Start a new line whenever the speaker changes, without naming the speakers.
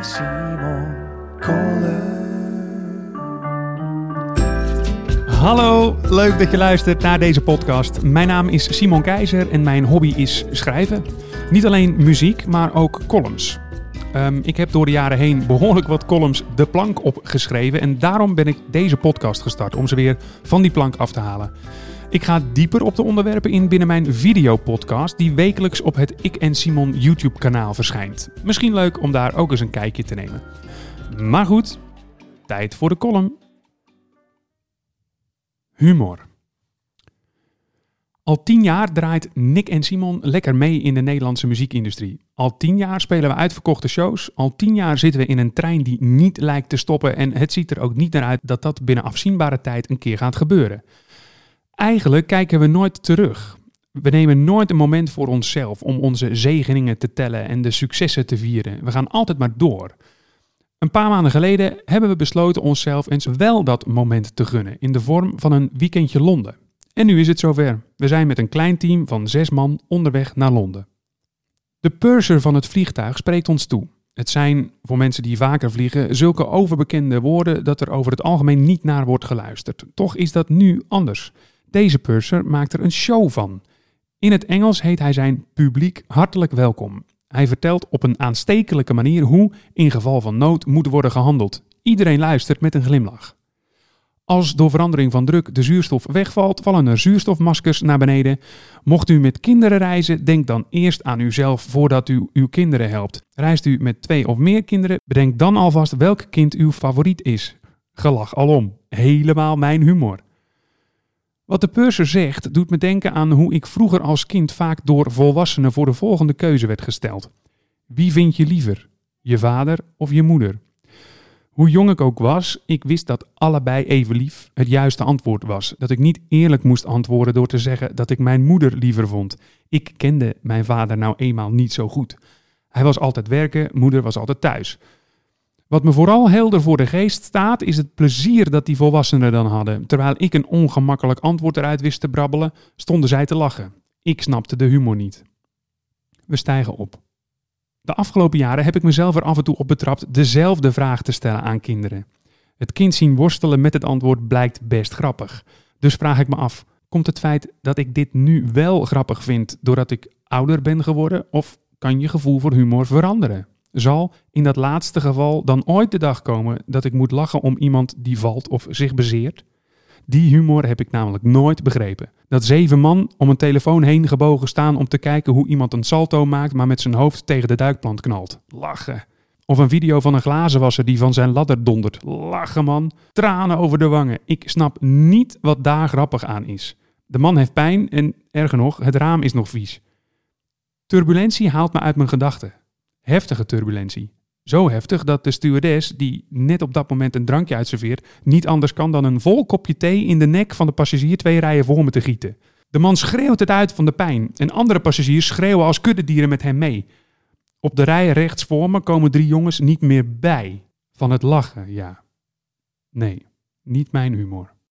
Simon Kolen.
Hallo, leuk dat je luistert naar deze podcast. Mijn naam is Simon Keizer en mijn hobby is schrijven. Niet alleen muziek, maar ook columns. Ehm, ik heb door de jaren heen behoorlijk wat columns de plank opgeschreven en daarom ben ik deze podcast gestart om ze weer van die plank af te halen. Ik ga dieper op de onderwerpen in binnen mijn videopodcast die wekelijks op het Ik en Simon YouTube kanaal verschijnt. Misschien leuk om daar ook eens een kijkje te nemen. Maar goed, tijd voor de column. Humor. Al tien jaar draait Nick en Simon lekker mee in de Nederlandse muziekindustrie. Al tien jaar spelen we uitverkochte shows. Al tien jaar zitten we in een trein die niet lijkt te stoppen. En het ziet er ook niet naar uit dat dat binnen afzienbare tijd een keer gaat gebeuren. Eigenlijk kijken we nooit terug. We nemen nooit een moment voor onszelf om onze zegeningen te tellen en de successen te vieren. We gaan altijd maar door. Een paar maanden geleden hebben we besloten onszelf eens wel dat moment te gunnen in de vorm van een weekendje Londen. En nu is het zover. We zijn met een klein team van zes man onderweg naar Londen. De purser van het vliegtuig spreekt ons toe. Het zijn, voor mensen die vaker vliegen, zulke overbekende woorden dat er over het algemeen niet naar wordt geluisterd. Toch is dat nu anders. Deze purser maakt er een show van. In het Engels heet hij zijn publiek hartelijk welkom. Hij vertelt op een aanstekelijke manier hoe, in geval van nood, moet worden gehandeld. Iedereen luistert met een glimlach. Als door verandering van druk de zuurstof wegvalt, vallen er zuurstofmaskers naar beneden. Mocht u met kinderen reizen, denk dan eerst aan uzelf voordat u uw kinderen helpt. Reist u met twee of meer kinderen, bedenk dan alvast welk kind uw favoriet is. Gelach alom. Helemaal mijn humor. Wat de purser zegt, doet me denken aan hoe ik vroeger als kind vaak door volwassenen voor de volgende keuze werd gesteld. Wie vind je liever? Je vader of je moeder? Hoe jong ik ook was, ik wist dat allebei even lief het juiste antwoord was. Dat ik niet eerlijk moest antwoorden door te zeggen dat ik mijn moeder liever vond. Ik kende mijn vader nou eenmaal niet zo goed. Hij was altijd werken, moeder was altijd thuis. Wat me vooral helder voor de geest staat, is het plezier dat die volwassenen dan hadden. Terwijl ik een ongemakkelijk antwoord eruit wist te brabbelen, stonden zij te lachen. Ik snapte de humor niet. We stijgen op. De afgelopen jaren heb ik mezelf er af en toe op betrapt dezelfde vraag te stellen aan kinderen. Het kind zien worstelen met het antwoord blijkt best grappig. Dus vraag ik me af: komt het feit dat ik dit nu wel grappig vind doordat ik ouder ben geworden, of kan je gevoel voor humor veranderen? Zal in dat laatste geval dan ooit de dag komen dat ik moet lachen om iemand die valt of zich bezeert? Die humor heb ik namelijk nooit begrepen. Dat zeven man om een telefoon heen gebogen staan om te kijken hoe iemand een salto maakt, maar met zijn hoofd tegen de duikplant knalt. Lachen. Of een video van een glazenwasser die van zijn ladder dondert. Lachen man. Tranen over de wangen. Ik snap niet wat daar grappig aan is. De man heeft pijn en, erger nog, het raam is nog vies. Turbulentie haalt me uit mijn gedachten. Heftige turbulentie. Zo heftig dat de stewardess, die net op dat moment een drankje uitserveert, niet anders kan dan een vol kopje thee in de nek van de passagier twee rijen voor me te gieten. De man schreeuwt het uit van de pijn en andere passagiers schreeuwen als kuddedieren met hem mee. Op de rij rechts voor me komen drie jongens niet meer bij. Van het lachen, ja. Nee, niet mijn humor.